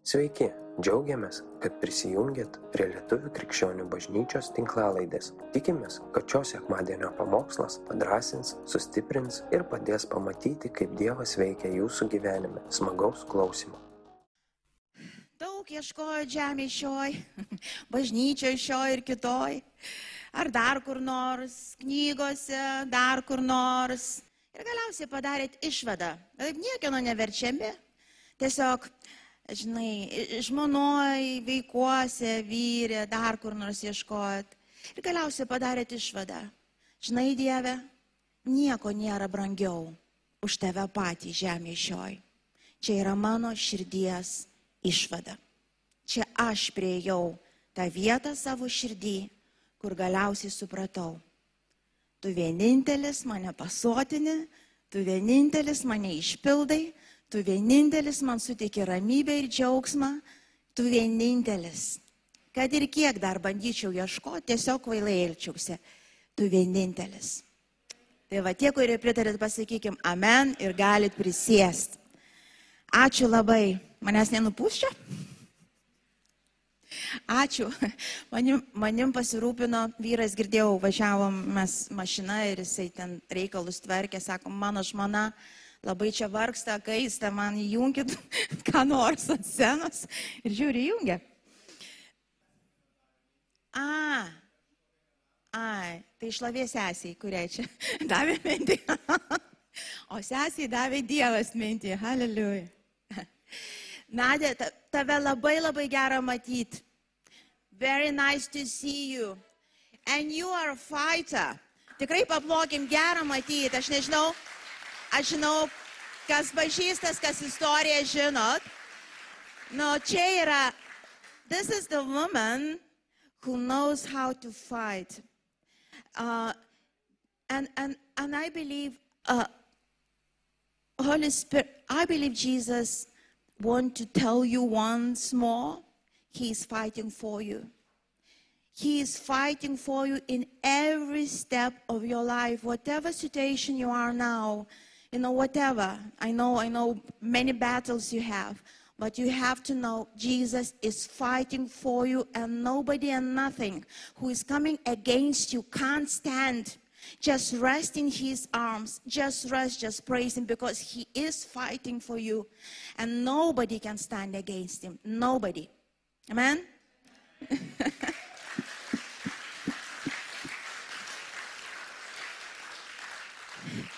Sveiki, džiaugiamės, kad prisijungiat prie Lietuvų krikščionių bažnyčios tinklalaidės. Tikimės, kad šios sekmadienio pamokslas padrasins, sustiprins ir padės pamatyti, kaip Dievas veikia jūsų gyvenime. Smagaus klausimų. Daug ieškojo žemė šioj, bažnyčioje šioj ir kitoj, ar dar kur nors, knygose, dar kur nors. Ir galiausiai padarėt išvadą, kad niekieno neverčiami, tiesiog žinai, žmonoj, veikuose, vyrė, dar kur nors ieškojot. Ir galiausiai padarėt išvadą. Žinai, Dieve, nieko nėra brangiau už tave patį žemė šioj. Čia yra mano širdies išvada. Čia aš priejau tą vietą savo širdį, kur galiausiai supratau. Tu vienintelis mane pasotini, tu vienintelis mane išpildai, Tu vienintelis man suteikė ramybę ir džiaugsmą, tu vienintelis. Kad ir kiek dar bandyčiau ieškoti, tiesiog kvailai elčiausi. Tu vienintelis. Tai va tie, kurie pritarėt, pasakykim amen ir galit prisėsti. Ačiū labai. Manęs nenupūščia? Ačiū. Manim, manim pasirūpino vyras, girdėjau, važiavom mes mašina ir jisai ten reikalus tvarkė, sako, mano žmona labai čia vargsta, kaista, man įjunkit ką nors ant scenos ir žiūri, įjungia. A, ai, tai šlavė sesiai, kuriai čia davė mintį. O sesiai davė Dievas mintį. Hallelujah. Nadė, tave labai labai gera matyti. Very nice to see you. And you are a fighter. Tikrai paplokim gerą matyti. Aš nežinau, Aš žinau, kas pažįstas, kas istoriją žinot. No, čia yra, this is the woman who knows how to fight. Uh, and, and, and I believe, uh, Holy Spirit, I believe Jesus want to tell you once more, he is fighting for you. He is fighting for you in every step of your life, whatever situation you are now you know, whatever. I know, I know many battles you have, but you have to know Jesus is fighting for you, and nobody and nothing who is coming against you can't stand. Just rest in his arms. Just rest, just praise him because he is fighting for you, and nobody can stand against him. Nobody. Amen?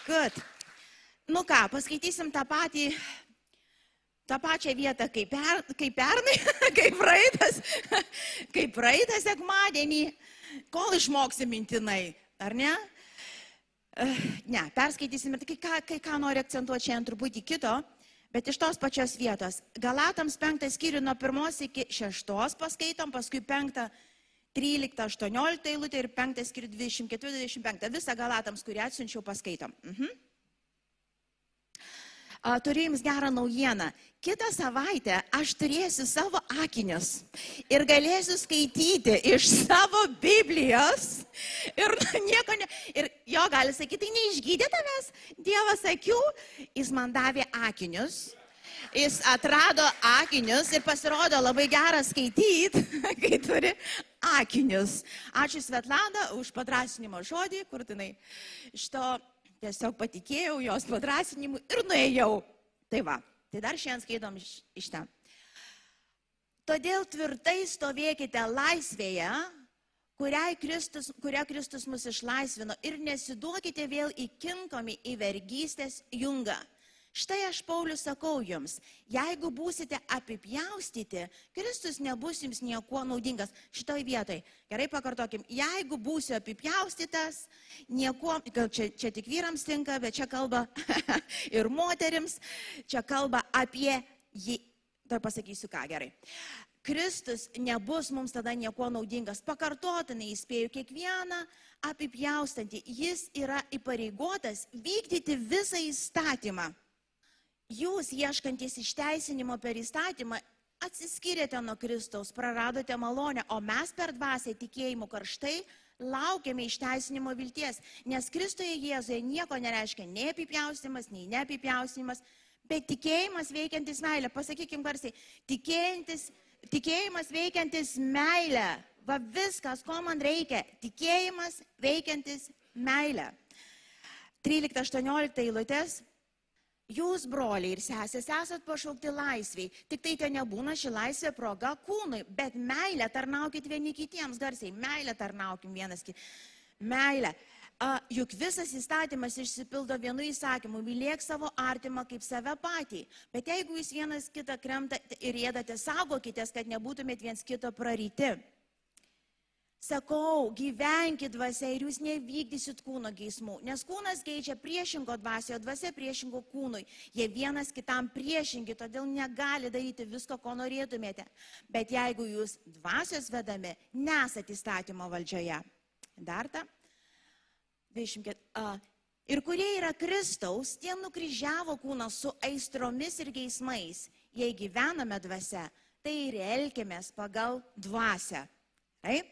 Good. Nu ką, paskaitysim tą patį, tą pačią vietą kaip, per, kaip pernai, kaip praeitas, kaip praeitas sekmadienį, kol išmoksim mintinai, ar ne? Eh, ne, perskaitysim ir kai ką, kai ką noriu akcentuoti šiandien truputį kito, bet iš tos pačios vietos. Galatams penktą skyrių nuo pirmos iki šeštos paskaitom, paskui penktą 13, 18 eilutę ir 5 skyrių 24, 25. Visą Galatams, kurį atsiunčiau, paskaitom. Mhm turiu jums gerą naujieną. Kitą savaitę aš turėsiu savo akinius ir galėsiu skaityti iš savo Biblijos. Ir nieko ne. Ir jo gali sakyti, tai neišgydė tavęs Dievas akių, jis man davė akinius. Jis atrado akinius ir pasirodo labai gerą skaityti, kai turi akinius. Ačiū Svetlana už padrasinimo žodį, kur jinai iš to tiesiog patikėjau jos padrasinimu ir nuėjau. Tai va, tai dar šiandien skaitom iš, iš ten. Todėl tvirtai stovėkite laisvėje, Kristus, kurią Kristus mus išlaisvino ir nesiduokite vėl įkinkomi į vergystės jungą. Štai aš Paulius sakau jums, jeigu būsite apipjaustyti, Kristus nebus jums niekuo naudingas. Šitoj vietoj, gerai pakartokim, jeigu būsiu apipjaustytas, niekuo, gal čia, čia tik vyrams tinka, bet čia kalba ir moterims, čia kalba apie jį. Tai pasakysiu ką gerai. Kristus nebus mums tada nieko naudingas. Pakartotinai įspėju kiekvieną apipjaustantį. Jis yra įpareigotas vykdyti visą įstatymą jūs ieškantis išteisinimo per įstatymą atsiskyrėte nuo Kristaus, praradote malonę, o mes per dvasę tikėjimų karštai laukiame išteisinimo vilties, nes Kristoje Jėzuje nieko nereiškia nei apipjaustimas, nei neapipjaustimas, bet tikėjimas veikiantis meilę. Pasakykime garsiai, tikėjimas veikiantis meilę. Va viskas, ko man reikia. Tikėjimas veikiantis meilę. 13-18 eilutės. Jūs, broliai ir sesės, esat pašaukti laisviai. Tik tai ten nebūna ši laisvė proga kūnui, bet meilę tarnaukit vieni kitiems garsiai. Meilę tarnaukim vienas kitiems. Meilę. A, juk visas įstatymas išsipildo vienu įsakymu - mylėk savo artimą kaip save patį. Bet jeigu jūs vienas kitą kremta ir ėdate, saugokitės, kad nebūtumėt viens kito praryti. Sakau, gyvenkit dvasia ir jūs nevykdysit kūno geismų, nes kūnas keičia priešingo dvasioje, dvasia priešingo kūnui. Jie vienas kitam priešingi, todėl negali daryti visko, ko norėtumėte. Bet jeigu jūs dvasios vedami, nesat įstatymo valdžioje. Dar ta. 24. A, ir kurie yra Kristaus, tie nukryžiavo kūną su aistromis ir geismais. Jei gyvename dvasia, tai ir elkimės pagal dvasę. Taip?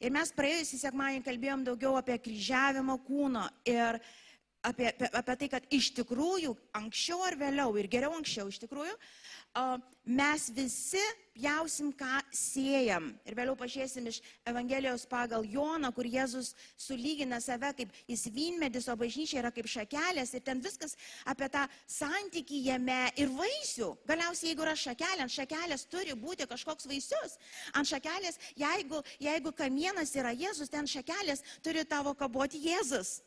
Ir mes praėjusį sekmanį kalbėjom daugiau apie kryžiavimo kūno ir apie, apie, apie tai, kad iš tikrųjų anksčiau ar vėliau, ir geriau anksčiau iš tikrųjų, mes visi pjausim, ką siejam. Ir vėliau pažiūrėsim iš Evangelijos pagal Joną, kur Jėzus sulygina save kaip jis vynmedis, o bažnyčia yra kaip šakelės. Ir ten viskas apie tą santykį jame ir vaisių. Galiausiai, jeigu yra šakelė, ant šakelės turi būti kažkoks vaisius. Ant šakelės, jeigu, jeigu kamienas yra Jėzus, ten šakelės turi tavo kaboti Jėzus.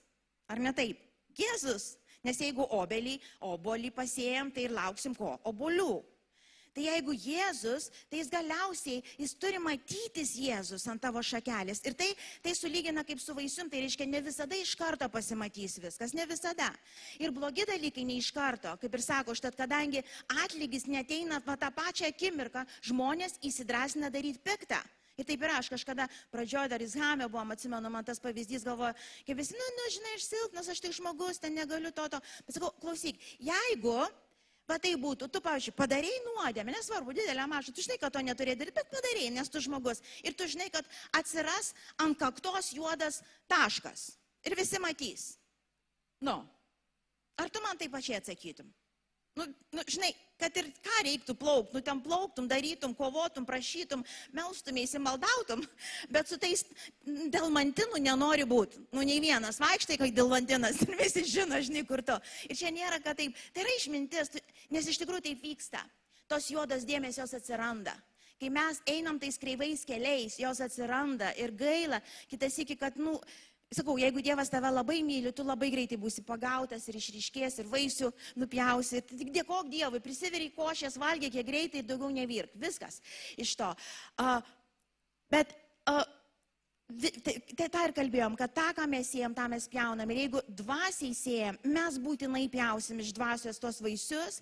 Ar ne taip? Jėzus. Nes jeigu obelį, obolį pasėjam, tai ir lauksim ko? Obolių. Tai jeigu Jėzus, tai jis galiausiai, jis turi matytis Jėzus ant tavo šakelės. Ir tai, tai sulygina kaip su vaisium, tai reiškia, ne visada iš karto pasimatys viskas, ne visada. Ir blogi dalykai ne iš karto, kaip ir sako, štat kadangi atlygis neteina tą pačią akimirką, žmonės įsidrasina daryti piktą. Ir taip ir aš kažkada pradžioje dar Izhame buvom, atsimenu, man tas pavyzdys galvoja, kaip visi, nu, nu, žinai, aš silpnas, aš tik žmogus, ten negaliu to, to. Bet sakau, klausyk, jeigu Va tai būtų, tu, pavyzdžiui, padarėjai nuodėmę, nesvarbu, didelę mažą, tu žinai, kad to neturėjai daryti, bet padarėjai, nes tu žmogus. Ir tu žinai, kad atsiras ant kaktos juodas taškas. Ir visi matys. Nu, ar tu man taip pačiai atsakytum? Nu, nu, žinai, kad ir ką reiktų plaukti, nu ten plauktum, darytum, kovotum, prašytum, melstumėsi, maldautum, bet su tais delmantinų nenori būti. Nu, nei vienas vaikštai, kai delmantinas ir visi žino, žinai, kur to. Ir čia nėra, kad taip, tai yra išmintis, nes iš tikrųjų taip vyksta. Tos juodos dėmesios atsiranda. Kai mes einam tais kreivais keliais, jos atsiranda ir gaila, kitas iki, kad, nu, Sakau, jeigu Dievas tave labai myli, tu labai greitai būsi pagautas ir išryškės ir vaisių nupjausi. Tik dėkok Dievui, prisiveri košės, valgė kiek greitai daugiau nevirk. Viskas iš to. Uh, bet uh, Tai, tai tą ir kalbėjom, kad tą, ką mes siejam, tą mes pjaunam. Ir jeigu dvasiai siejam, mes būtinai pjausim iš dvasios tos vaisius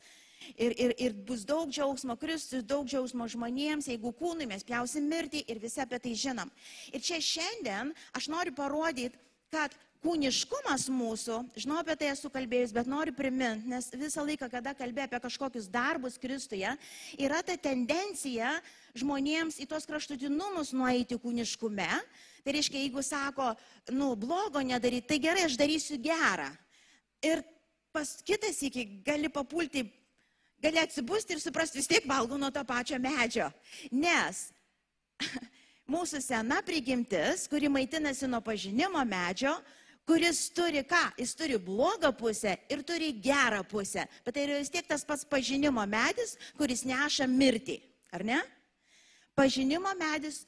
Ir, ir, ir bus daug džiaugsmo Kristui, daug džiaugsmo žmonėms, jeigu kūnui mes pjausim mirtį ir visi apie tai žinom. Ir čia šiandien aš noriu parodyti, kad kūniškumas mūsų, žinau apie tai esu kalbėjus, bet noriu priminti, nes visą laiką, kada kalbė apie kažkokius darbus Kristuje, yra ta tendencija žmonėms į tos kraštutinumus nueiti kūniškume. Tai reiškia, jeigu sako, nu, blogo nedaryti, tai gerai, aš darysiu gerą. Ir pas kitas iki gali papulti gali atsibusti ir suprasti, vis tiek valgau nuo to pačio medžio. Nes mūsų sena prigimtis, kuri maitinasi nuo pažinimo medžio, kuris turi ką? Jis turi blogą pusę ir turi gerą pusę. Bet tai yra vis tiek tas pats pažinimo medis, kuris neša mirtį. Ar ne? Pažinimo medis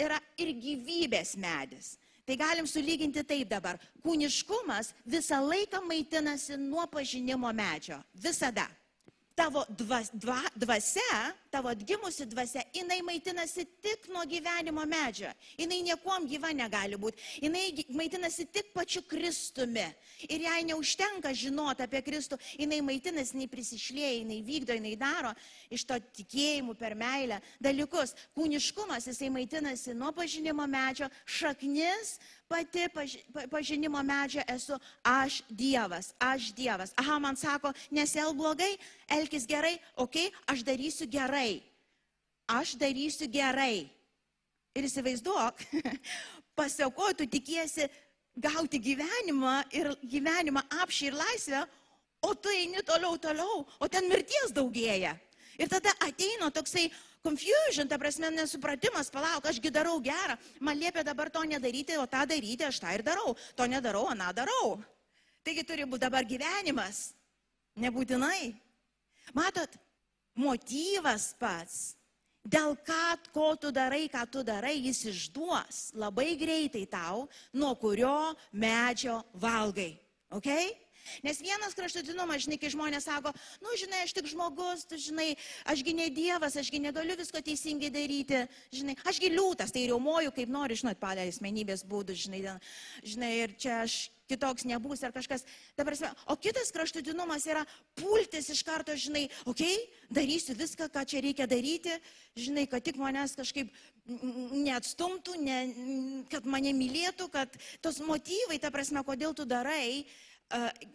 yra ir gyvybės medis. Tai galim sulyginti taip dabar. Kūniškumas visą laiką maitinasi nuo pažinimo medžio. Visada tavo dvas, dva, dvasia, tavo atgimusi dvasia, jinai maitinasi tik nuo gyvenimo medžio. Jinai niekuom gyva negali būti. Jinai maitinasi tik pačiu Kristumi. Ir jai neužtenka žinoti apie Kristų, jinai maitinasi, jinai prisišlėja, jinai vykdo, jinai daro iš to tikėjimų per meilę dalykus. Kūniškumas, jisai maitinasi nuo pažinimo medžio, šaknis pati paž, pažinimo medžio esu aš Dievas, aš Dievas. Aha, man sako, nesiel blogai, elkis gerai, okei, okay, aš darysiu gerai. Aš darysiu gerai. Ir įsivaizduok, pasiaukoju, tu tikiesi gauti gyvenimą ir gyvenimą apšį ir laisvę, o tu eini toliau, toliau, o ten mirties daugėja. Ir tada ateina toksai confusion, ta prasme, nesupratimas, palauk, ašgi darau gerą, man liepia dabar to nedaryti, o tą daryti, aš tą ir darau, to nedarau, aną darau. Taigi turi būti dabar gyvenimas, nebūtinai. Matot, motyvas pats, dėl ką, ko tu darai, ką tu darai, jis išduos labai greitai tau, nuo kurio medžio valgai. Okay? Nes vienas kraštutinumas, žinai, kai žmonės sako, nu, žinai, aš tik žmogus, tu žinai, ašgi ne Dievas, ašgi negaliu visko teisingai daryti, žinai, ašgi liūtas, tai riaumoju, kaip nori, žinot, palė asmenybės būdų, žinai, žinai, ir čia aš kitoks nebūs ar kažkas. Prasme, o kitas kraštutinumas yra pultis iš karto, žinai, okei, okay, darysiu viską, ką čia reikia daryti, žinai, kad tik manęs kažkaip neatstumtų, ne, kad mane mylėtų, kad tos motyvai, ta prasme, kodėl tu darai,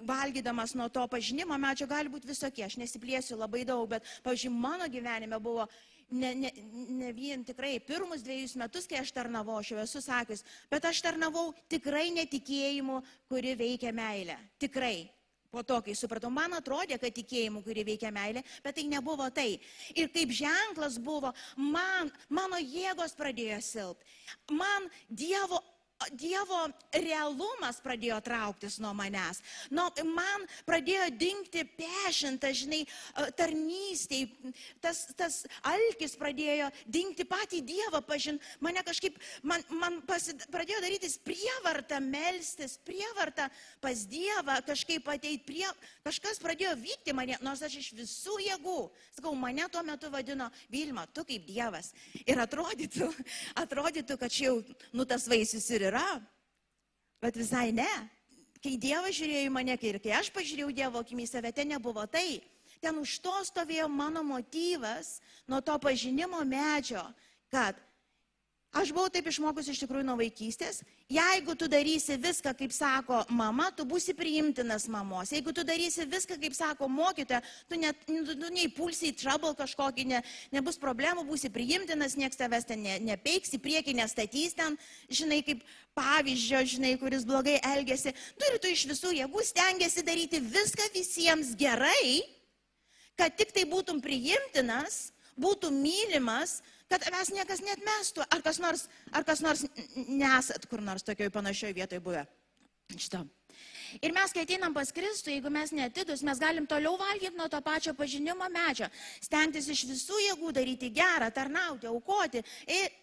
valgydamas nuo to pažinimo medžio gali būti visokie. Aš nesiplėsiu labai daug, bet, pavyzdžiui, mano gyvenime buvo ne, ne, ne vien tikrai pirmus dviejus metus, kai aš tarnavau, aš jau esu sakęs, bet aš tarnavau tikrai netikėjimu, kuri veikia meilę. Tikrai. Po to, kai supratau, man atrodė, kad tikėjimu, kuri veikia meilė, bet tai nebuvo tai. Ir kaip ženklas buvo, man, mano jėgos pradėjo silpti. Man Dievo Dievo realumas pradėjo trauktis nuo manęs. Nu, man pradėjo dingti pešinta, žinai, tarnystėj. Tas, tas alkis pradėjo dingti patį Dievą pažinti. Mane kažkaip, man, man pasid, pradėjo darytis prievarta melstis, prievarta pas Dievą, kažkaip ateiti prie, kažkas pradėjo vykti mane, nors aš iš visų jėgų. Sakau, mane tuo metu vadino Vilma, tu kaip Dievas. Ir atrodytų, atrodytų kad čia jau, nu, tas vaisius ir yra. Bet visai ne. Kai Dievas žiūrėjo į mane, ir kai aš pažiūrėjau Dievo akimis save, ten nebuvo tai. Ten už to stovėjo mano motyvas nuo to pažinimo medžio, kad Aš buvau taip išmokus iš tikrųjų nuo vaikystės. Jeigu tu darysi viską, kaip sako mama, tu būsi priimtinas mamos. Jeigu tu darysi viską, kaip sako mokytoja, tu, net, nu, tu neįpulsi į trouble kažkokį, ne, nebus problemų, būsi priimtinas, nieks tavęs ten ne, nepeiks, į priekį nestatys ten, žinai, kaip pavyzdžio, žinai, kuris blogai elgesi. Tu ir tu iš visų jėgų stengiasi daryti viską visiems gerai, kad tik tai būtum priimtinas, būtum mylimas, kad mes niekas net mestų, ar kas nors, ar kas nors nesat kur nors tokioj panašioj vietoje buvę. Šitą. Ir mes, kai ateinam pas Kristų, jeigu mes netidus, mes galim toliau valgyti nuo to pačio pažinimo medžio, stengtis iš visų jėgų daryti gerą, tarnauti, aukoti,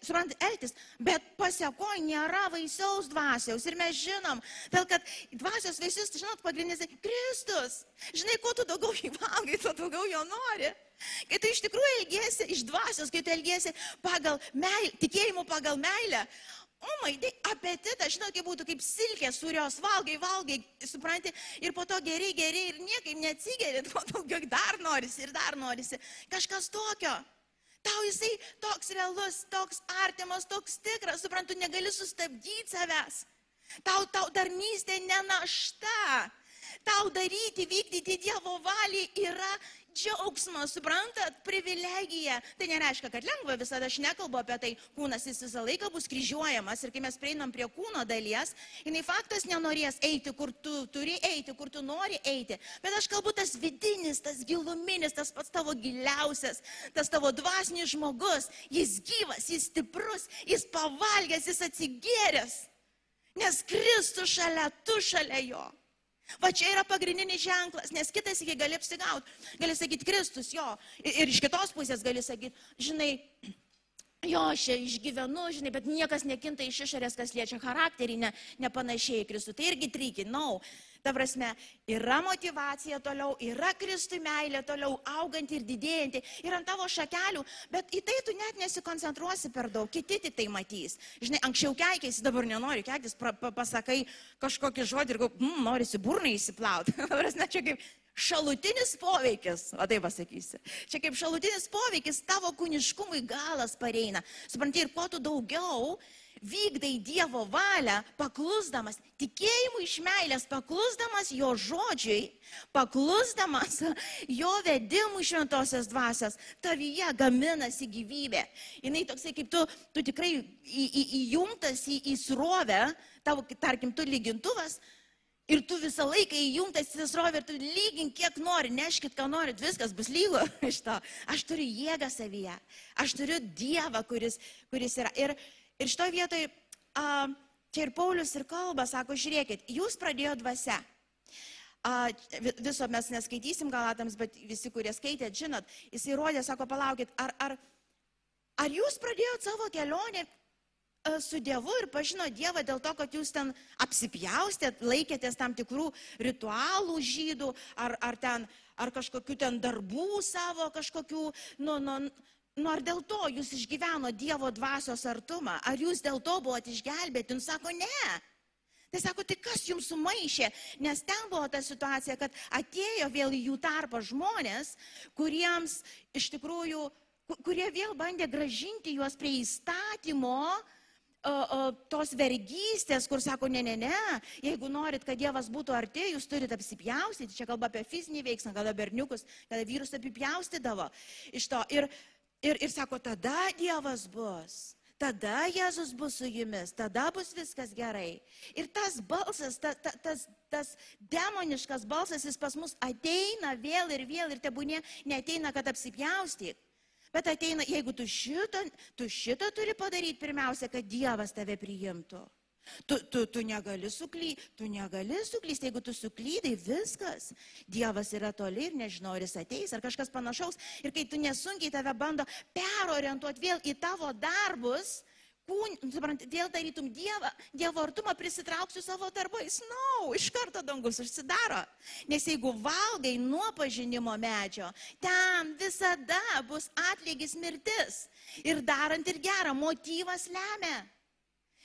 suprant, elgtis, bet pasiekoj nėra vaisiaus dvasiaus. Ir mes žinom, dėl kad dvasios vaisius, žinot, pagrindinis Kristus. Žinai, kuo tu daugiau jį valgai, tuo daugiau jo nori. Kai tu iš tikrųjų elgėsi iš dvasios, kai tu elgėsi pagal meilę, tikėjimu pagal meilę, o mai, tai apetitas, žinot, kaip būtų kaip silkė, surios valgai, valgai, supranti, ir po to geriai, geriai ir niekaip neatsigeri, tuo daugiau dar norisi ir dar norisi. Kažkas tokio. Tau jisai toks realus, toks artimas, toks tikras, suprantu, negali sustabdyti savęs. Tau, tau tarnystė nenašta. Tau daryti, vykdyti Dievo valiai yra džiaugsmas, suprantat, privilegija. Tai nereiškia, kad lengva visada, aš nekalbu apie tai, kūnas jis visą laiką bus kryžiuojamas ir kai mes prieinam prie kūno dalies, jinai faktas nenorės eiti, kur tu turi eiti, kur tu nori eiti. Bet aš kalbu tas vidinis, tas giluminis, tas pats tavo giliausias, tas tavo dvasinis žmogus, jis gyvas, jis stiprus, jis pavalgęs, jis atsigėręs. Nes Kristus šalia, tu šalia jo. Va čia yra pagrindinis ženklas, nes kitas iki gali apsigauti. Gali sakyti Kristus, jo. Ir, iš kitos pusės gali sakyti, žinai, jo, aš išgyvenu, žinai, bet niekas nekinta iš išorės, kas liečia charakterį, ne, nepanašiai Kristų. Tai irgi tryki, nau. No. Ta prasme, yra motivacija toliau, yra Kristui meilė toliau auganti ir didėjanti, ir ant tavo šakelių, bet į tai tu net nesikoncentruosi per daug, kiti tik tai matys. Žinai, anksčiau keikėsi, dabar nenori keiktis, pa, pa, pasakai kažkokį žodį ir galvo, mmm, norisi burnai įsiplauti. Prasme, čia kaip šalutinis poveikis, o tai pasakysi. Čia kaip šalutinis poveikis tavo kūniškumui galas pareina. Supranti, ir kuo tu daugiau vykdai Dievo valią, paklusdamas, tikėjimu iš meilės, paklusdamas jo žodžiui, paklusdamas jo vedimų šventosios dvasios, tavyje gaminasi gyvybė. Jis toksai kaip tu, tu tikrai į, į, įjungtas į, į srovę, tavo, tarkim, tu lygintuvas, Ir tu visą laiką įjungtas į srovę ir tu lygink kiek nori, neškit, ką norit, viskas bus lygu iš to. Aš turiu jėgą savyje, aš turiu Dievą, kuris, kuris yra. Ir, ir šitoje vietoje, a, čia ir Paulius ir kalba, sako, žiūrėkit, jūs pradėjo dvasia. A, viso mes neskaitysim galatams, bet visi, kurie skaitėt, žinot, jis įrodė, sako, palaukit, ar, ar, ar jūs pradėjot savo kelionę su Dievu ir pažino Dievą dėl to, kad jūs ten apsipjaustėt, laikėtės tam tikrų ritualų žydų, ar, ar, ten, ar kažkokių ten darbų savo, kažkokių, nu, nu, nu, ar dėl to jūs išgyveno Dievo dvasios artumą, ar jūs dėl to buvote išgelbėti, jums sako, ne. Tai sako, tai kas jums sumaišė? Nes ten buvo ta situacija, kad atėjo vėl į jų tarpą žmonės, kuriems iš tikrųjų, kurie vėl bandė gražinti juos prie įstatymo, tos vergystės, kur sako, ne, ne, ne, jeigu norit, kad Dievas būtų arti, jūs turite apsipjaustyti, čia kalba apie fizinį veiksmą, kada berniukus, kada vyrus apipjaustydavo iš to. Ir, ir, ir sako, tada Dievas bus. Tada Jėzus bus su jumis, tada bus viskas gerai. Ir tas balsas, ta, ta, tas, tas demoniškas balsas, jis pas mus ateina vėl ir vėl ir tebūnė neteina, kad apsipjaustyk. Bet ateina, jeigu tu šitą, tu šitą turi padaryti pirmiausia, kad Dievas tave priimtų. Tu, tu, tu negali suklysti, tu negali suklysti, jeigu tu suklydai, viskas. Dievas yra toli ir nežinau, ar jis ateis, ar kažkas panašaus. Ir kai tu nesunkiai tave bando perorientuoti vėl į tavo darbus, kūn, suprant, dėl tarytum Dievą, Dievo artumą prisitrauksiu savo darbais. Na, no, iš karto dangus užsidaro. Nes jeigu valgai nuo pažinimo medžio, ten visada bus atlygis mirtis. Ir darant ir gerą, motyvas lemia.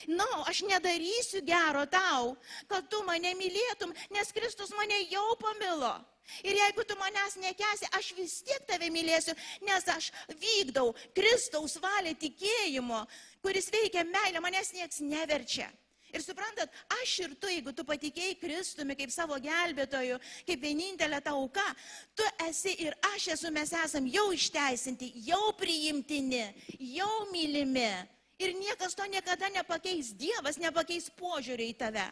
Na, no, aš nedarysiu gero tau, kad tu mane mylėtum, nes Kristus mane jau pamilo. Ir jeigu tu manęs nekesi, aš vis tiek tave mylėsiu, nes aš vykdau Kristaus valią tikėjimo, kuris veikia meilę, manęs nieks neverčia. Ir suprantat, aš ir tu, jeigu tu patikėjai Kristumi kaip savo gelbėtoju, kaip vienintelė tauka, tu esi ir aš esu, mes esam jau išteisinti, jau priimtini, jau mylimi. Ir niekas to niekada nepakeis, Dievas nepakeis požiūrį į tave.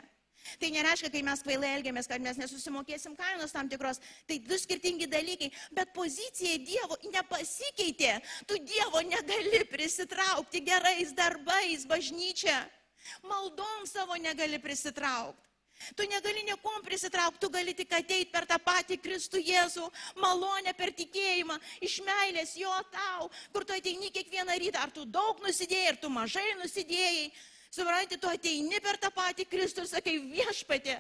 Tai nereiškia, kai mes kvailai elgiamės, kad mes nesusimokėsim kainos tam tikros. Tai du skirtingi dalykai. Bet pozicija Dievo nepasikeitė. Tu Dievo negali prisitraukti gerais darbais bažnyčia. Maldom savo negali prisitraukti. Tu negali niekom prisitraukti, tu gali tik ateiti per tą patį Kristų Jėzų, malonę per tikėjimą, iš meilės jo tau, kur tu ateini kiekvieną rytą, ar tu daug nusidėjai, ar tu mažai nusidėjai, Suprantate, tu ateini per tą patį Kristų ir sakai viešpatė,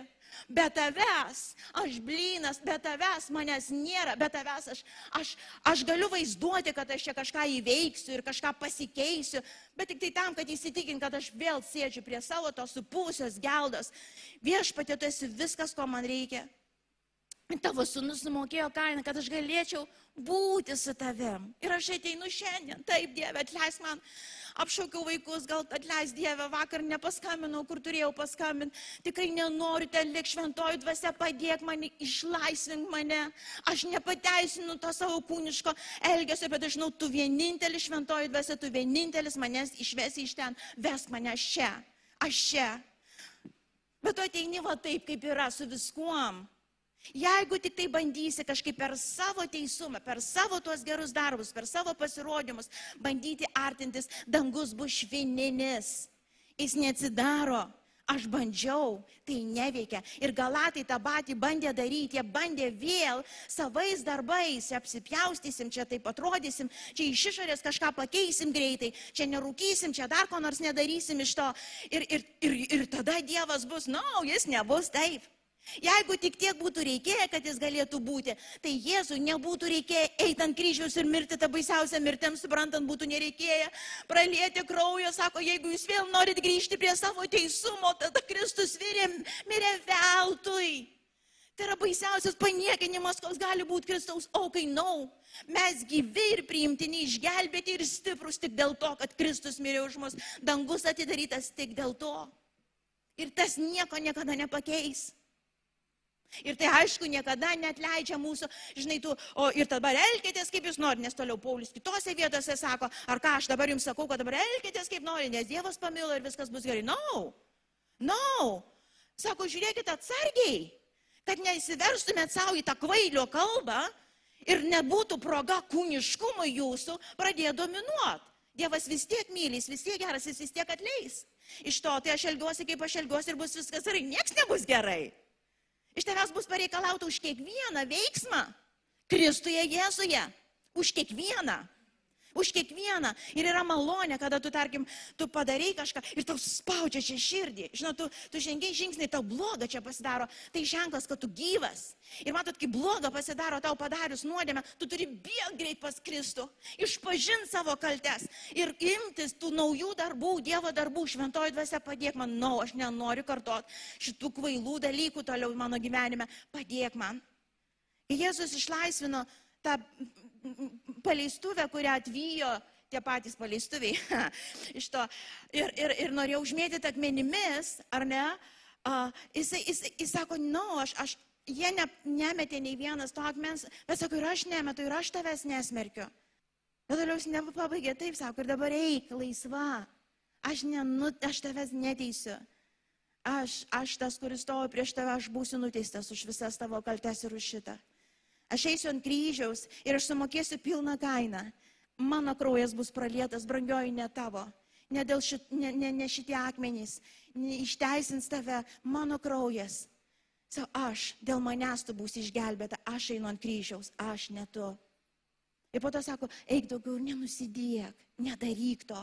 be tavęs, aš blynas, be tavęs manęs nėra, be tavęs aš, aš, aš galiu vaizduoti, kad aš čia kažką įveiksiu ir kažką pasikeisiu, bet tik tai tam, kad įsitikint, kad aš vėl sėdžiu prie savo tos supūsios geldos. Viešpatė, tu esi viskas, ko man reikia. Tavo sunus sumokėjo kainą, kad aš galėčiau būti su tavim. Ir aš ateinu šiandien, taip, Dieve, atleis man apšaukiau vaikus, gal atleis Dieve, vakar nepaskambinau, kur turėjau paskambinti, tikrai nenoriu ten liek šventoji dvasia, padėk mane, išlaisvink mane, aš nepateisinu to savo kūniško elgesio, bet aš žinau, tu vienintelis šventoji dvasia, tu vienintelis manęs išvesi iš ten, vesk mane čia, aš čia. Bet tu ateini va taip, kaip yra, su viskuom. Jeigu tik tai bandysi kažkaip per savo teisumą, per savo tuos gerus darbus, per savo pasirodymus bandyti artintis, dangus bus švininis. Jis neatsidaro. Aš bandžiau, tai neveikia. Ir galatai tą patį bandė daryti, jie bandė vėl savais darbais, apsipjaustysim, čia taip atrodysim, čia iš išorės kažką pakeisim greitai, čia nerūkysim, čia dar ko nors nedarysim iš to. Ir, ir, ir, ir tada Dievas bus, na, no, jis nebus taip. Jeigu tik tiek būtų reikėję, kad jis galėtų būti, tai Jėzui nebūtų reikėję eiti ant kryžiaus ir mirti tą baisiausią mirtim, suprantant, būtų nereikėję pralieti kraujo, sako, jeigu jūs vėl norit grįžti prie savo teisumo, tada Kristus mirė, mirė veltui. Tai yra baisiausias paniekinimas, koks gali būti Kristaus aukai, nau. No. Mes gyvi ir priimtini, išgelbėti ir stiprus tik dėl to, kad Kristus mirė už mus, dangus atidarytas tik dėl to. Ir tas nieko niekada nepakeis. Ir tai aišku, niekada net leidžia mūsų, žinai, tu, o ir dabar elkitės kaip jūs norite, nes toliau Paulius kitose vietose sako, ar ką aš dabar jums sakau, kad dabar elkitės kaip norite, nes Dievas pamilo ir viskas bus gerai. No, no, Sako, žiūrėkit atsargiai, kad neįsiverstumėt savo į tą kvailio kalbą ir nebūtų proga kūniškumui jūsų pradėti dominuoti. Dievas vis tiek mylys, vis tiek geras, jis vis tiek atleis. Iš to tai aš elgiuosi, kaip aš elgiuosi ir bus viskas gerai. Niekas nebus gerai. Iš tavęs bus pareikalauta už kiekvieną veiksmą. Kristuje Jėzuje. Už kiekvieną už kiekvieną. Ir yra malonė, kada tu, tarkim, tu padarai kažką ir tau spaudžia čia širdį. Žinau, tu, tu žengiai žingsnį, tau bloga čia pasidaro. Tai ženklas, kad tu gyvas. Ir matot, kai bloga pasidaro tau padarius nuodėmę, tu turi bėg greit pas Kristų, išpažinti savo kaltes ir imtis tų naujų darbų, Dievo darbų, šventoji dvasia padėk man, na, no, aš nenoriu kartot šitų kvailų dalykų toliau mano gyvenime, padėk man. Jėzus išlaisvino tą paleistuvę, kurią atvyjo tie patys paleistuviai iš to ir, ir, ir norėjo užmėtyti akmenimis, ar ne? Uh, jis, jis, jis sako, na, no, aš, aš, jie ne, nemetė nei vienas to akmens, bet sako, ir aš nemetu, ir aš tavęs nesmerkiu. Bet toliau jis nepabaigė taip, sako, ir dabar eik laisva, aš, nenu, aš tavęs neteisiu. Aš, aš tas, kuris stovi prieš tave, aš būsiu nuteistas už visas tavo kaltes ir už šitą. Aš eisiu ant kryžiaus ir aš sumokėsiu pilną kainą. Mano kraujas bus pralietas, brangioji ne tavo. Ne, šit, ne, ne, ne šitie akmenys. Ne, išteisins tave mano kraujas. Savo, aš, dėl manęs tu būsi išgelbėta, aš einu ant kryžiaus, aš ne tu. Ir po to sako, eik daugiau ir nenusidėk, nedaryk to.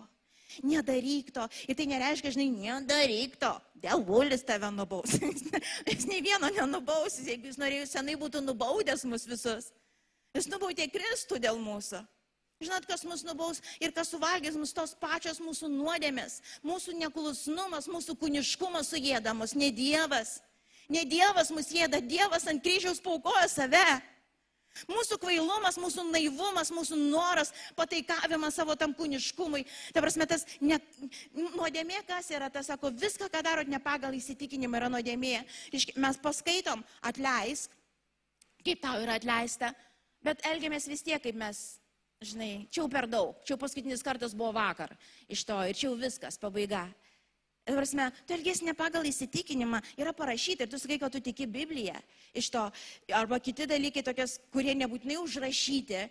Nedaryk to. Ir tai nereiškia, žinai, nedaryk to. Dėl volis tave nubaus. jis nei vieno nenubaus, jeigu jis norėjo senai būtų nubaudęs mus visus. Jis nubaudė Kristų dėl mūsų. Žinot, kas mus nubaus ir kas suvalgys mus tos pačios mūsų nuodėmės, mūsų neklusnumas, mūsų kūniškumas sugėdamus, ne Dievas. Ne Dievas mus jėda, Dievas ant kryžiaus paukoja save. Mūsų kvailumas, mūsų naivumas, mūsų noras, pataikavimas savo tam kūniškumui. Ta prasme, tas ne, nuodėmė, kas yra, tas sako, viską, ką darot ne pagal įsitikinimą, yra nuodėmė. Mes paskaitom, atleisk, kaip tau yra atleista, bet elgiamės vis tiek, kaip mes, žinai, čia jau per daug, čia jau paskutinis kartas buvo vakar iš to ir čia jau viskas, pabaiga. Prasme, tu elgesi ne pagal įsitikinimą, yra parašyta ir tu sakai, kad tu tiki Bibliją iš to. Arba kiti dalykai, tokios, kurie nebūtinai užrašyti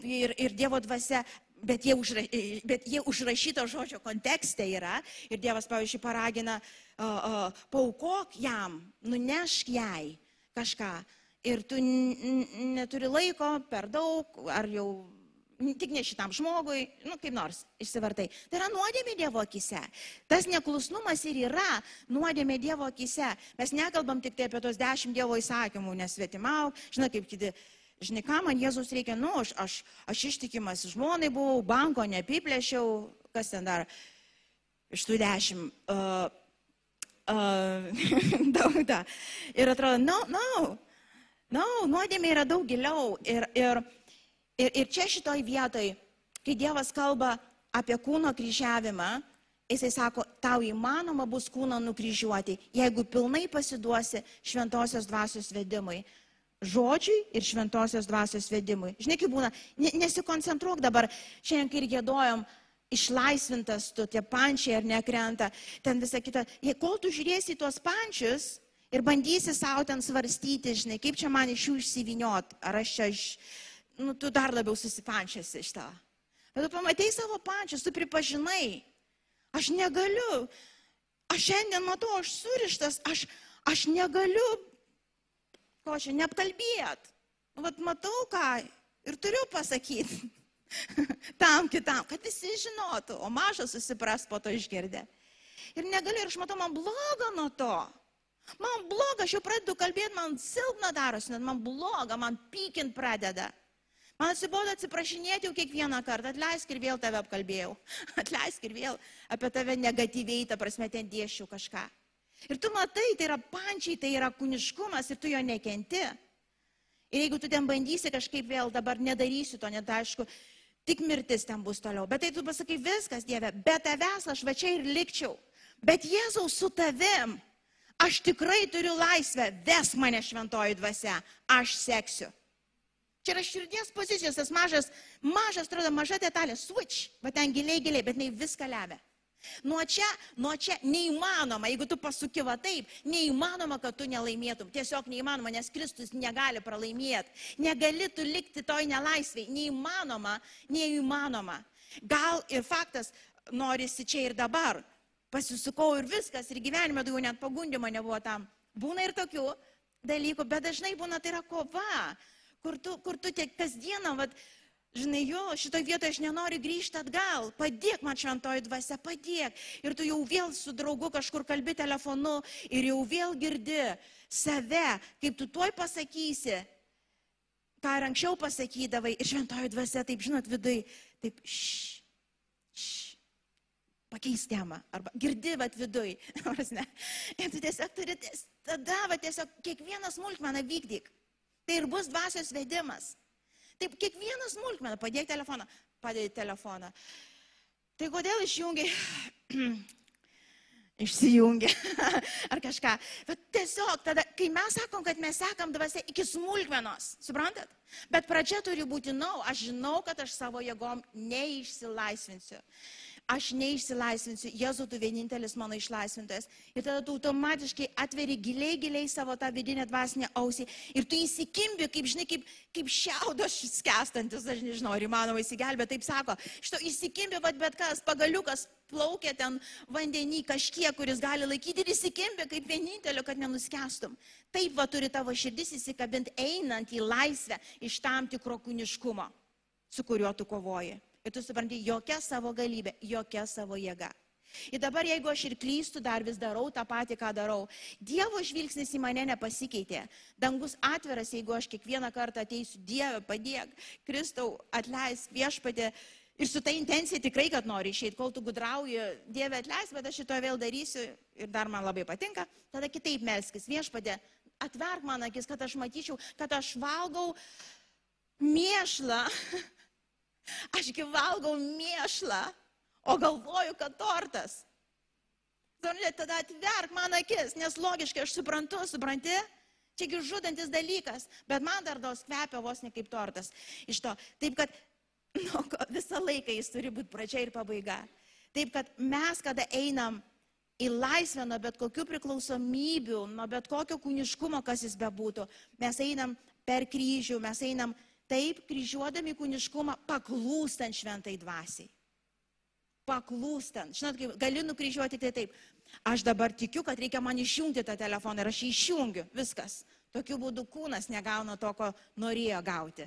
ir, ir Dievo dvasia, bet jie, užra, bet jie užrašyto žodžio kontekste yra. Ir Dievas, pavyzdžiui, paragina, uh, uh, paukok jam, nunešk jai kažką. Ir tu neturi laiko per daug, ar jau tik ne šitam žmogui, nu kaip nors išsivartai. Tai yra nuodėmė Dievo akise. Tas neklusnumas ir yra nuodėmė Dievo akise. Mes nekalbam tik tai apie tos dešimt Dievo įsakymų, nesvetimau, žinai, kaip kiti. Žinai, ką man Jėzus reikia, nu, aš, aš, aš ištikimas žmonai buvau, banko neapiplėšiau, kas ten dar iš tų dešimt. Uh, uh, daug da. Ir atrodo, no, no, no, nuodėmė yra daug giliau. Ir, ir, Ir, ir čia šitoj vietoj, kai Dievas kalba apie kūno kryžiavimą, jisai sako, tau įmanoma bus kūną nukryžiuoti, jeigu pilnai pasiduosi šventosios dvasios vedimui. Žodžiui ir šventosios dvasios vedimui. Žinai, kaip būna, nesikoncentruok dabar, šiandien kai ir gėdojom, išlaisvintas tu, tie pančiai ar nekrenta, ten visa kita. Jei kol tu žiūrėsi tuos pančius ir bandysi savo ten svarstyti, žinai, kaip čia man iš jų išsiviniot, ar aš čia iš... Iš nu, tu dar labiau susipančiasi iš to. Bet tu pamatai savo pančius, tu pripažinai, aš negaliu, aš šiandien matau, aš surištas, aš, aš negaliu, ko čia, neapkalbėt. Nu, vat matau ką ir turiu pasakyti tam kitam, kad visi žinotų, o mažas susipras po to išgirdę. Ir negaliu, ir aš matau, man bloga nuo to. Man bloga, aš jau pradedu kalbėti, man silpna darosi, net man bloga, man pykint pradeda. Atsibodo atsiprašinėti jau kiekvieną kartą, atleisk ir vėl tave apkalbėjau, atleisk ir vėl apie tave negatyviai, ta prasme, ten dėšiu kažką. Ir tu matai, tai yra pančiai, tai yra kūniškumas ir tu jo nekenti. Ir jeigu tu ten bandysi kažkaip vėl dabar nedarysiu to, net aišku, tik mirtis ten bus toliau. Bet tai tu pasakai viskas, Dieve, be tavęs aš va čia ir likčiau. Bet Jėzaus su tavim, aš tikrai turiu laisvę, ves mane šventoji dvasia, aš seksiu. Čia yra širdies pozicijos, tas mažas, mažas, atrodo, maža detalė, switch, va ten giliai, giliai, bet jinai viską lemia. Nuo čia, nuo čia neįmanoma, jeigu tu pasukiva taip, neįmanoma, kad tu nelaimėtum. Tiesiog neįmanoma, nes Kristus negali pralaimėti. Negali tu likti toj nelaisviai. Neįmanoma, neįmanoma. Gal ir faktas, norisi čia ir dabar. Pasisukau ir viskas, ir gyvenime daugiau net pagundimo nebuvo tam. Būna ir tokių dalykų, bet dažnai būna tai yra kova, kur tu, kur tu tiek kasdieną, vat, Žinai, jo, šitoje vietoje aš nenoriu grįžti atgal. Padėk man šventoji dvasia, padėk. Ir tu jau vėl su draugu kažkur kalbi telefonu ir jau vėl girdi save, kaip tu tuoj pasakysi, ką ir anksčiau pasakydavai. Ir šventoji dvasia, taip žinot, vidai, taip, šš, šš. Pakeis temą. Arba girdi, vad viduj. Ir tu tiesiog turi, tada, va tiesiog kiekvieną smulkmeną vykdyk. Tai ir bus dvasios vedimas. Taip, kiekvieną smulkmeną, padėk telefoną, padėk telefoną. Tai kodėl išjungi, išsijungi ar kažką. Bet tiesiog tada, kai mes sakom, kad mes sekam dvasia iki smulkmenos, suprantat? Bet pradžia turi būti, nau, aš žinau, kad aš savo jėgom neišsilaisvinsiu aš neišsilaisvinsiu, Jėzu, tu vienintelis mano išlaisvintojas. Ir tada tu automatiškai atveri giliai, giliai savo tą vidinę dvasinę ausį ir tu įsikimbi, kaip, žinai, kaip, kaip šiaudas skestantis, aš nežinau, ar įmanoma įsigelbėti, taip sako. Šito įsikimbi, vad bet kas, pagaliukas plaukia ten vandenį kažkiek, kuris gali laikyti ir įsikimbi kaip vienintelio, kad nenuskestum. Taip va turi tavo širdis įsikabinti einant į laisvę iš tam tikro kūniškumo, su kuriuo tu kovoji. Ir tu supranti, jokia savo galybė, jokia savo jėga. Ir dabar, jeigu aš ir klystu, dar vis darau tą patį, ką darau. Dievo žvilgsnis į mane nepasikeitė. Dangus atviras, jeigu aš kiekvieną kartą ateisiu, Dieve, padėk, Kristau, atleisk viešpatė. Ir su ta intencija tikrai, kad nori išeiti, kol tu gudrauji, Dieve atleisk, bet aš šito vėl darysiu ir dar man labai patinka, tada kitaip melskis, viešpatė, atverk man akis, kad aš matyčiau, kad aš valgau mėšlą Ašgi valgau mėšlą, o galvoju, kad tortas. Tada atverk man akis, nes logiškai aš suprantu, supranti? Čiagi žudantis dalykas, bet man dar dos kvepia vos ne kaip tortas. Iš to. Taip kad nu, visą laiką jis turi būti pradžia ir pabaiga. Taip kad mes, kada einam į laisvę nuo bet kokių priklausomybių, nuo bet kokio kūniškumo, kas jis bebūtų, mes einam per kryžių, mes einam Taip, kryžiuodami kūniškumą, paklūstant šventai dvasiai. Paklūstant. Žinot, kaip gali nukryžiuoti tai taip. Aš dabar tikiu, kad reikia man išjungti tą telefoną ir aš jį išjungiu. Viskas. Tokiu būdu kūnas negauna to, ko norėjo gauti.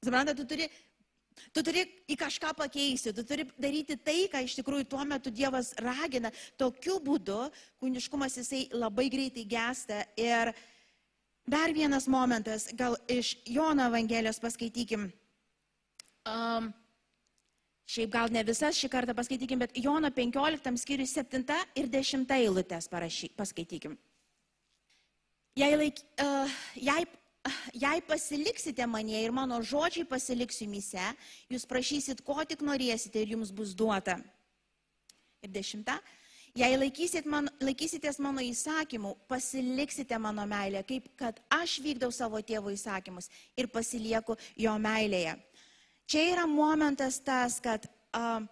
Suprantate, tu turi, tu turi į kažką pakeisti, tu turi daryti tai, ką iš tikrųjų tuo metu Dievas ragina. Tokiu būdu kūniškumas jisai labai greitai gesta ir Dar vienas momentas, gal iš Jono Evangelijos paskaitykim. Um, šiaip gal ne visas šį kartą paskaitykim, bet Jono 15 skyriui 7 ir 10 eilutės parašy, paskaitykim. Jei, laik, uh, jei, jei pasiliksite manie ir mano žodžiai pasiliks jumise, jūs prašysit, ko tik norėsite ir jums bus duota. Ir dešimta, Jei laikysit man, laikysitės mano įsakymų, pasiliksite mano meilę, kaip kad aš vykdau savo tėvo įsakymus ir pasilieku jo meilėje. Čia yra momentas tas, kad uh,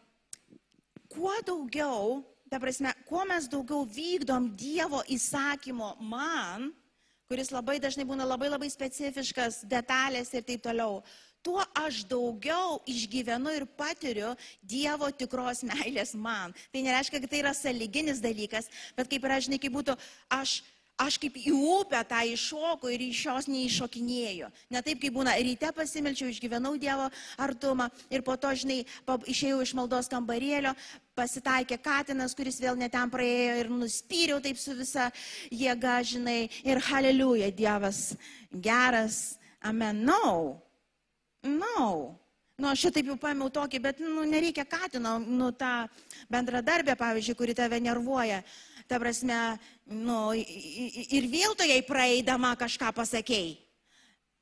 kuo daugiau, ta prasme, kuo mes daugiau vykdom Dievo įsakymo man, kuris labai dažnai būna labai labai specifiškas, detalės ir taip toliau, tuo aš daugiau išgyvenu ir patiriu Dievo tikros meilės man. Tai nereiškia, kad tai yra saliginis dalykas, bet kaip yra, žinai, kaip būtų, aš aš kaip į upę tą iššoku ir iš jos neiššokinėjau. Ne taip, kaip būna, ryte pasimelčiau, išgyvenau Dievo artumą ir po to, žinai, išėjau iš maldos kambarėlio, pasitaikė katinas, kuris vėl netem praėjo ir nuspyriau taip su visa jėga, žinai, ir haleliuja, Dievas geras, amen. No. No. Nu, aš šitaip jau paėmiau tokį, bet nu, nereikia katino, nu, tą bendradarbę, pavyzdžiui, kuri tave nervuoja. Ta prasme, nu, ir vėl tu jai praeidama kažką pasakėjai,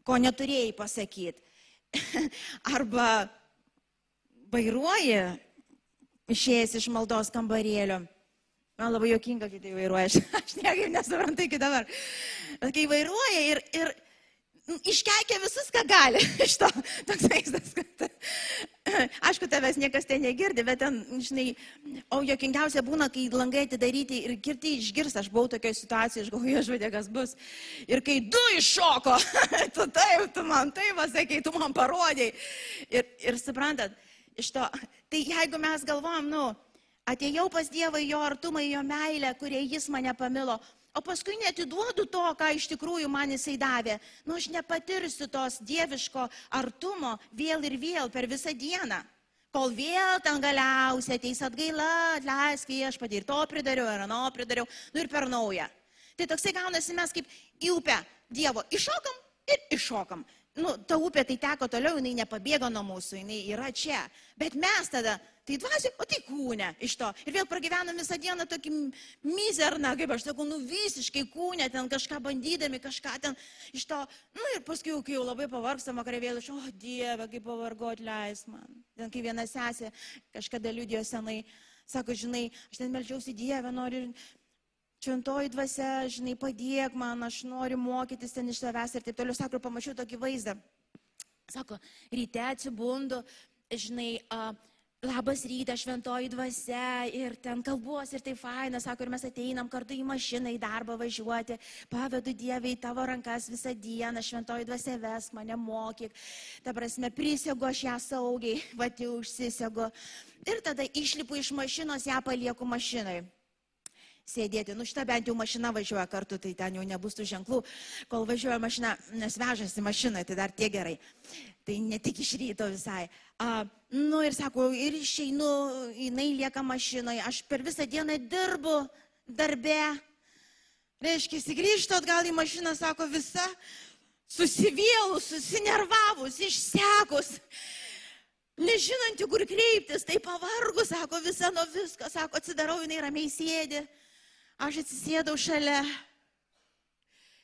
ko neturėjai pasakyti. Arba vairuoji, išėjęs iš maldos kambarėlio. Man labai jokinga, kai tai vairuoja, aš, aš niekaip nesuprantu iki dabar. Bet kai vairuoja ir, ir, iškeikia visus, ką gali. Iš to toks vaizdas, kad aišku, tavęs niekas ten negirdi, bet ten, žinai, o jokingiausia būna, kai langai atidaryti ir kirti išgirs, aš buvau tokioje situacijoje, aš galvoju, žvaigždė, kas bus. Ir kai du iššoko, tu taip, tu man tai pasakai, tu man parodėjai. Ir, ir suprantat, iš to, tai jeigu mes galvom, nu, atėjau pas Dievą į jo artumą, į jo meilę, kurie jis mane pamilo, o paskui netiduodu to, ką iš tikrųjų man jisai davė. Nu, aš nepatirsiu tos dieviško artumo vėl ir vėl per visą dieną. Kol vėl ten galiausiai ateis atgaila, atleisk viešpatį ir to pridariau, ir ano pridariau, nu ir per naują. Tai toksai gaunasi mes kaip į upę Dievo iššokam ir iššokam nu, ta upė tai teko toliau, jinai nepabėgo nuo mūsų, jinai yra čia. Bet mes tada, tai dvasia, o tai kūne iš to. Ir vėl pragyvenom visą dieną tokį mizerną, kaip aš sakau, nu visiškai kūne, ten kažką bandydami, kažką ten iš to. Nu ir paskui, kai jau labai pavargstam, vakarė vėl iš, o oh, Dieve, kaip pavargo atleis man. Ten kai viena sesė kažkada liūdėjo senai, sako, žinai, aš ten melžiausi Dievę, noriu šventoji dvasia, žinai, padėk man, aš noriu mokytis ten iš savęs ir taip toliau. Sako, pamačiau tokį vaizdą. Sako, ryte atsibundu, žinai, uh, labas rytas, šventoji dvasia ir ten kalbuos ir tai faina, sako, ir mes ateinam kartu į mašiną, į darbą važiuoti, pavedu Dievai tavo rankas visą dieną, šventoji dvasia vesk mane mokyk, ta prasme, prisėgo aš ją saugiai, pati užsisėgo ir tada išlipu iš mašinos, ją palieku mašinai sėdėti. Nu, šitą bent jau mašina važiuoja kartu, tai ten jau nebus tų ženklų. Kol važiuoja mašina, nes vežasi mašina, tai dar tie gerai. Tai ne tik iš ryto visai. A, nu ir sako, ir išeinu, jinai lieka mašinoje, aš per visą dieną dirbu darbe. Reiškia, grįžtu atgal į mašiną, sako, visa susivėlus, susinervavus, išsekus nežinanti, kur kreiptis, tai pavargus, sako, visa nuo visko, sako, atsidarau, jinai ramiai sėdi. Aš atsisėdau šalia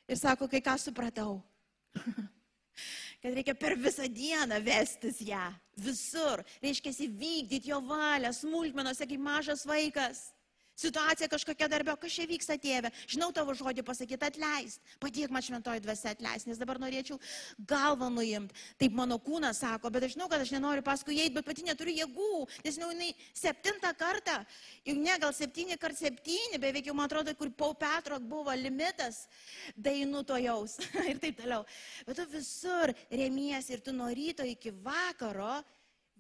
ir sako, kai ką supratau. kad reikia per visą dieną vestis ją visur. Reiškia, įvykdyti jo valią smulkmenose kaip mažas vaikas situacija kažkokia darbė, kas čia vyksta, tėve, žinau tavo žodį pasakyti, atleist, padėk man šventoji dvasia atleist, nes dabar norėčiau galvą nuimti. Taip mano kūnas sako, bet aš žinau, kad aš nenoriu paskui eiti, bet pati neturiu jėgų, nes jau jinai septintą kartą, jau ne gal septyni kart septyni, beveik jau man atrodo, kur po Petro buvo limitas dainų to jaus ir taip toliau. Bet tu visur remiesi ir tu nuo ryto iki vakaro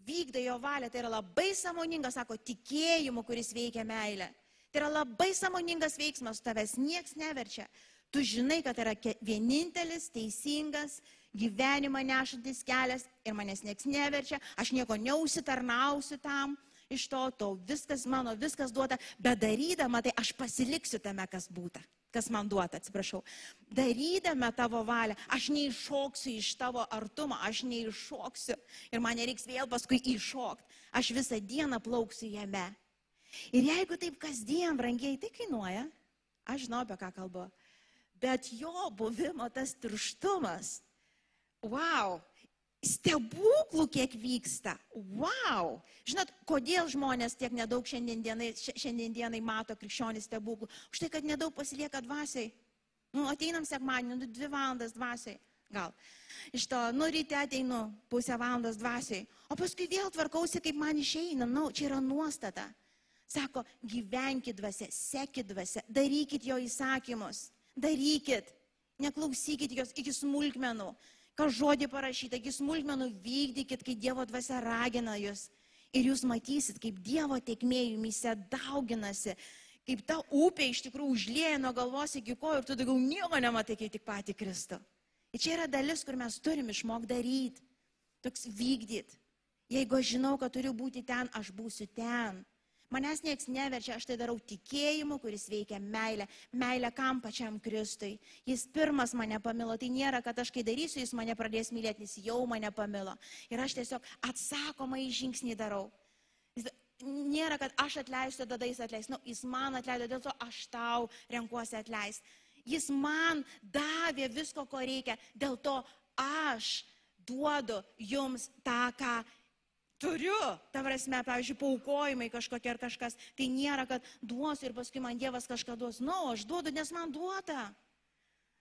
vykdai jo valią, tai yra labai samoningas, sako, tikėjimu, kuris veikia meilę. Tai yra labai samoningas veiksmas, tavęs nieks neverčia. Tu žinai, kad tai yra vienintelis teisingas gyvenimą nešantis kelias ir manęs nieks neverčia, aš nieko neusitarnausiu tam iš to, to viskas mano, viskas duota, bet darydama tai aš pasiliksiu tame, kas būta, kas man duota, atsiprašau. Darydama tavo valią, aš neiššoksiu iš tavo artumo, aš neiššoksiu ir man nereiks vėl paskui iššokti, aš visą dieną plauksiu jame. Ir jeigu taip kasdien brangiai, tai kainuoja, aš žinau apie ką kalbu, bet jo buvimo tas tirštumas, wow, stebuklų kiek vyksta, wow. Žinot, kodėl žmonės tiek nedaug šiandienai, šiandienai mato krikščionį stebuklų? Už tai, kad nedaug pasilieka dvasiai. Nu, ateinam sekmadienį, nu, dvi valandas dvasiai. Gal. Iš to, nu, ryte ateinu pusę valandos dvasiai. O paskui vėl tvarkausi, kaip man išeina. Nu, čia yra nuostata. Sako, gyvenkit dvasia, sekit dvasia, darykit jo įsakymus, darykit, neklausykit jos iki smulkmenų, ką žodį parašyta, iki smulkmenų vykdykit, kai Dievo dvasia ragina jūs. Ir jūs matysit, kaip Dievo tekmė jumise dauginasi, kaip ta upė iš tikrųjų užlėja nuo galvos iki kojų ir tu daugiau nieko nematai, kaip tik pati Kristų. Ir čia yra dalis, kur mes turim išmokti daryti, toks vykdyti. Jeigu aš žinau, kad turiu būti ten, aš būsiu ten. Manęs nieks neverčia, aš tai darau tikėjimu, kuris veikia meilę. Meilę kam pačiam Kristui. Jis pirmas mane pamilo. Tai nėra, kad aš kai darysiu, jis mane pradės mylėti, jis jau mane pamilo. Ir aš tiesiog atsakomą į žingsnį darau. Nėra, kad aš atleisiu, tada jis atleis. Nu, jis man atleido, dėl to aš tau renkuosi atleisti. Jis man davė visko, ko reikia. Dėl to aš duodu jums tą, ką turiu, ta prasme, pavyzdžiui, paukojimai kažkokie ar kažkas, tai nėra, kad duosiu ir paskui man Dievas kažką duos. Na, no, aš duodu, nes man duota.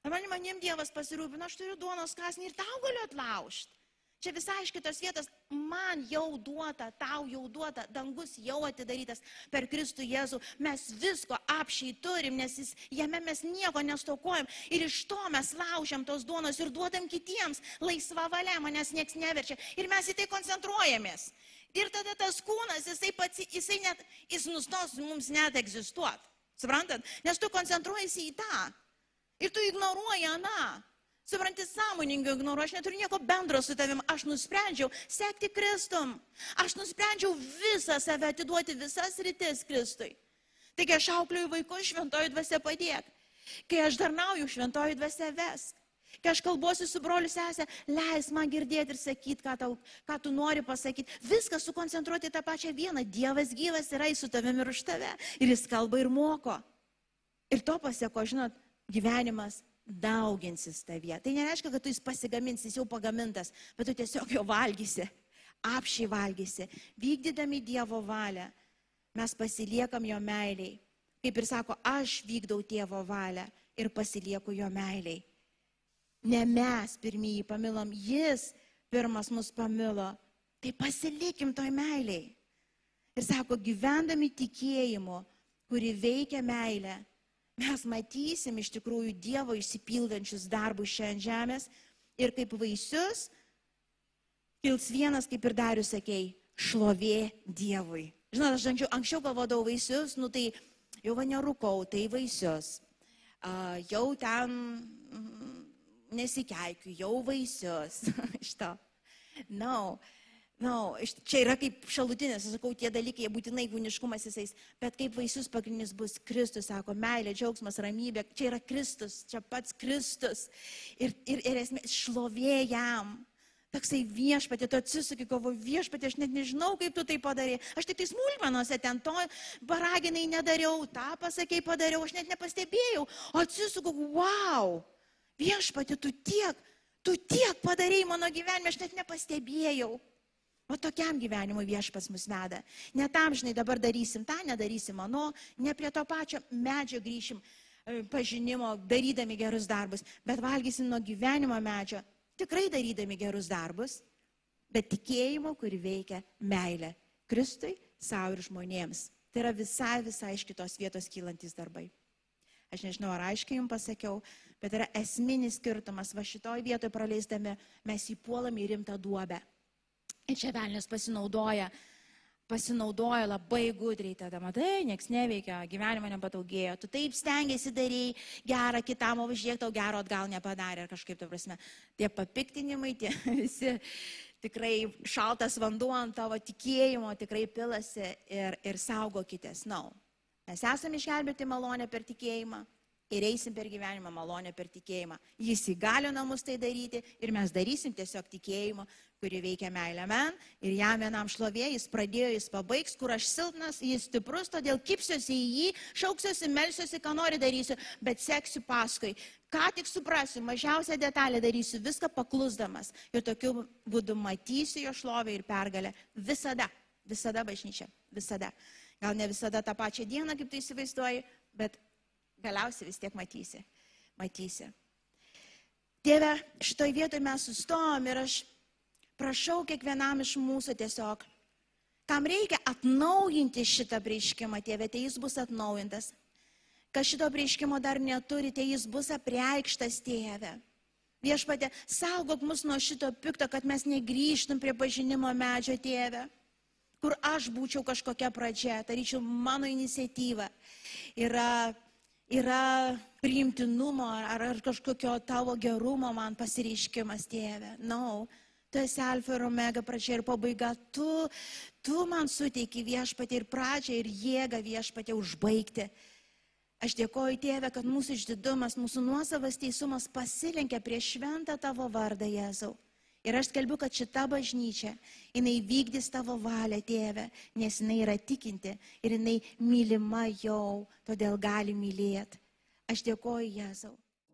Man, manim Dievas pasirūpina, aš turiu duonos kasnį ir tau galiu atlaužti. Čia visai iš kitos vietos, man jau duota, tau jau duota, dangus jau atidarytas per Kristų Jėzų. Mes visko apšiai turim, nes jis, jame mes nieko nestokojam. Ir iš to mes laužiam tos duonos ir duodam kitiems laisvą valią, manęs niekas neverčia. Ir mes į tai koncentruojamės. Ir tada tas kūnas, jisai pats, jisai net, jis nustos mums net egzistuoti. Suprantat? Nes tu koncentruojasi į tą. Ir tu ignoruoji aną. Supranti, sąmoningai ignoruoju, aš neturiu nieko bendro su tavim, aš nusprendžiau sekti Kristum. Aš nusprendžiau visą save atiduoti, visas rytis Kristui. Taigi aš aukliuoju vaikus šventoji dvasia padėk. Kai aš darnauju šventoji dvasia vesk. Kai aš kalbuosiu su broliu sesė, leis man girdėti ir sakyti, ką, tau, ką tu nori pasakyti. Viską sukoncentruoti tą pačią vieną. Dievas gyvas yra su tavimi ir už tave. Ir jis kalba ir moko. Ir to pasieko, žinot, gyvenimas dauginsis tavyje. Tai nereiškia, kad tu jis pasigamins, jis jau pagamintas, bet tu tiesiog jo valgysi, apšiai valgysi. Vykdydami Dievo valią, mes pasiliekam jo meiliai. Kaip ir sako, aš vykdau tėvo valią ir pasilieku jo meiliai. Ne mes pirmieji pamilom, jis pirmas mus pamilo. Tai pasilikim toj meiliai. Ir sako, gyvendami tikėjimu, kuri veikia meilę, mes matysim iš tikrųjų Dievo išsipildančius darbus šiandien žemės ir kaip vaisius kils vienas, kaip ir darius sakėjai, šlovė Dievui. Žinot, aš anksčiau, anksčiau galvodavau vaisius, nu tai jau va nerūkau, tai vaisius. Uh, jau ten mm, nesikeikiu, jau vaisius. Iš to. No. No, čia yra kaip šalutinės, sakau, tie dalykai, jie būtinai kūniškumas jisais, bet kaip vaisius pagrindinis bus Kristus, sako, meilė, džiaugsmas, ramybė, čia yra Kristus, čia pats Kristus. Ir, ir, ir esmė, šlovė jam. Toksai viešpatė, tu atsisuki, kovo viešpatė, aš net nežinau, kaip tu tai padarai. Aš tik tai smulkmenuose ten to baraginai nedariau, tą pasakėjai padariau, aš net nepastebėjau. O atsisuku, wow, viešpatė, tu tiek, tu tiek padarai mano gyvenime, aš net nepastebėjau. O tokiam gyvenimui viešpas mus veda. Ne tam, žinai, dabar darysim tą, nedarysim mano, ne prie to pačio medžio grįšim e, pažinimo, darydami gerus darbus, bet valgysim nuo gyvenimo medžio, tikrai darydami gerus darbus, bet tikėjimu, kuri veikia meilę Kristui, savo ir žmonėms. Tai yra visai, visai iš kitos vietos kylantis darbai. Aš nežinau, ar aiškiai jums pasakiau, bet yra esminis skirtumas. Va šitoj vietoje praleisdami mes įpuolam į rimtą duobę. Ir čia velnės pasinaudoja, pasinaudoja labai gudriai, tada matai, nieks neveikia, gyvenimo nepadaugėjo, tu taip stengiasi daryti gerą kitam, o žiūrėk, tau gero atgal nepadarė, ar kažkaip, ta prasme, tie papiktinimai, tie visi tikrai šaltas vanduo ant tavo tikėjimo tikrai pilasi ir, ir saugokitės. Na, no. mes esame išgelbėti malonę per tikėjimą, ir eisim per gyvenimą malonę per tikėjimą. Jis įgalina mus tai daryti ir mes darysim tiesiog tikėjimo, kuri veikia meilę men ir jam vienam šlovė, jis pradėjo, jis pabaigs, kur aš silpnas, jis stiprus, todėl kipsiuosi į jį, šauksiuosi, melsiuosi, ką nori darysiu, bet seksiu paskui. Ką tik suprasiu, mažiausią detalę darysiu, viską paklusdamas ir tokiu būdu matysiu jo šlovę ir pergalę visada, visada bažnyčia, visada. Gal ne visada tą pačią dieną, kaip tu įsivaizduoji, bet galiausiai vis tiek matysi. Matysi. Tėve, šitoj vietoje mes sustojom ir aš prašau kiekvienam iš mūsų tiesiog, kam reikia atnaujinti šitą prieškimą, tėve, tai jis bus atnaujintas. Kas šito prieškimo dar neturite, jis bus apreikštas, tėve. Viešpatė, saugok mus nuo šito pikto, kad mes negryžtum prie pažinimo medžio, tėve kur aš būčiau kažkokia pradžia, taryčiau mano iniciatyva. Yra yra priimtinumo ar, ar kažkokio tavo gerumo man pasireiškimas, tėve. Na, no. Tu esi alfa ir omega pradžia ir pabaiga. Tu, tu man suteiki viešpatį ir pradžią ir jėgą viešpatį užbaigti. Aš dėkoju tėve, kad mūsų išdidumas, mūsų nuosavas teisumas pasilenkia prie šventą tavo vardą Jėzau. Ir aš skelbiu, kad šita bažnyčia, jinai vykdys tavo valią, tėve, nes jinai yra tikinti ir jinai mylima jau, todėl gali mylėti. Aš dėkoju Jėzau.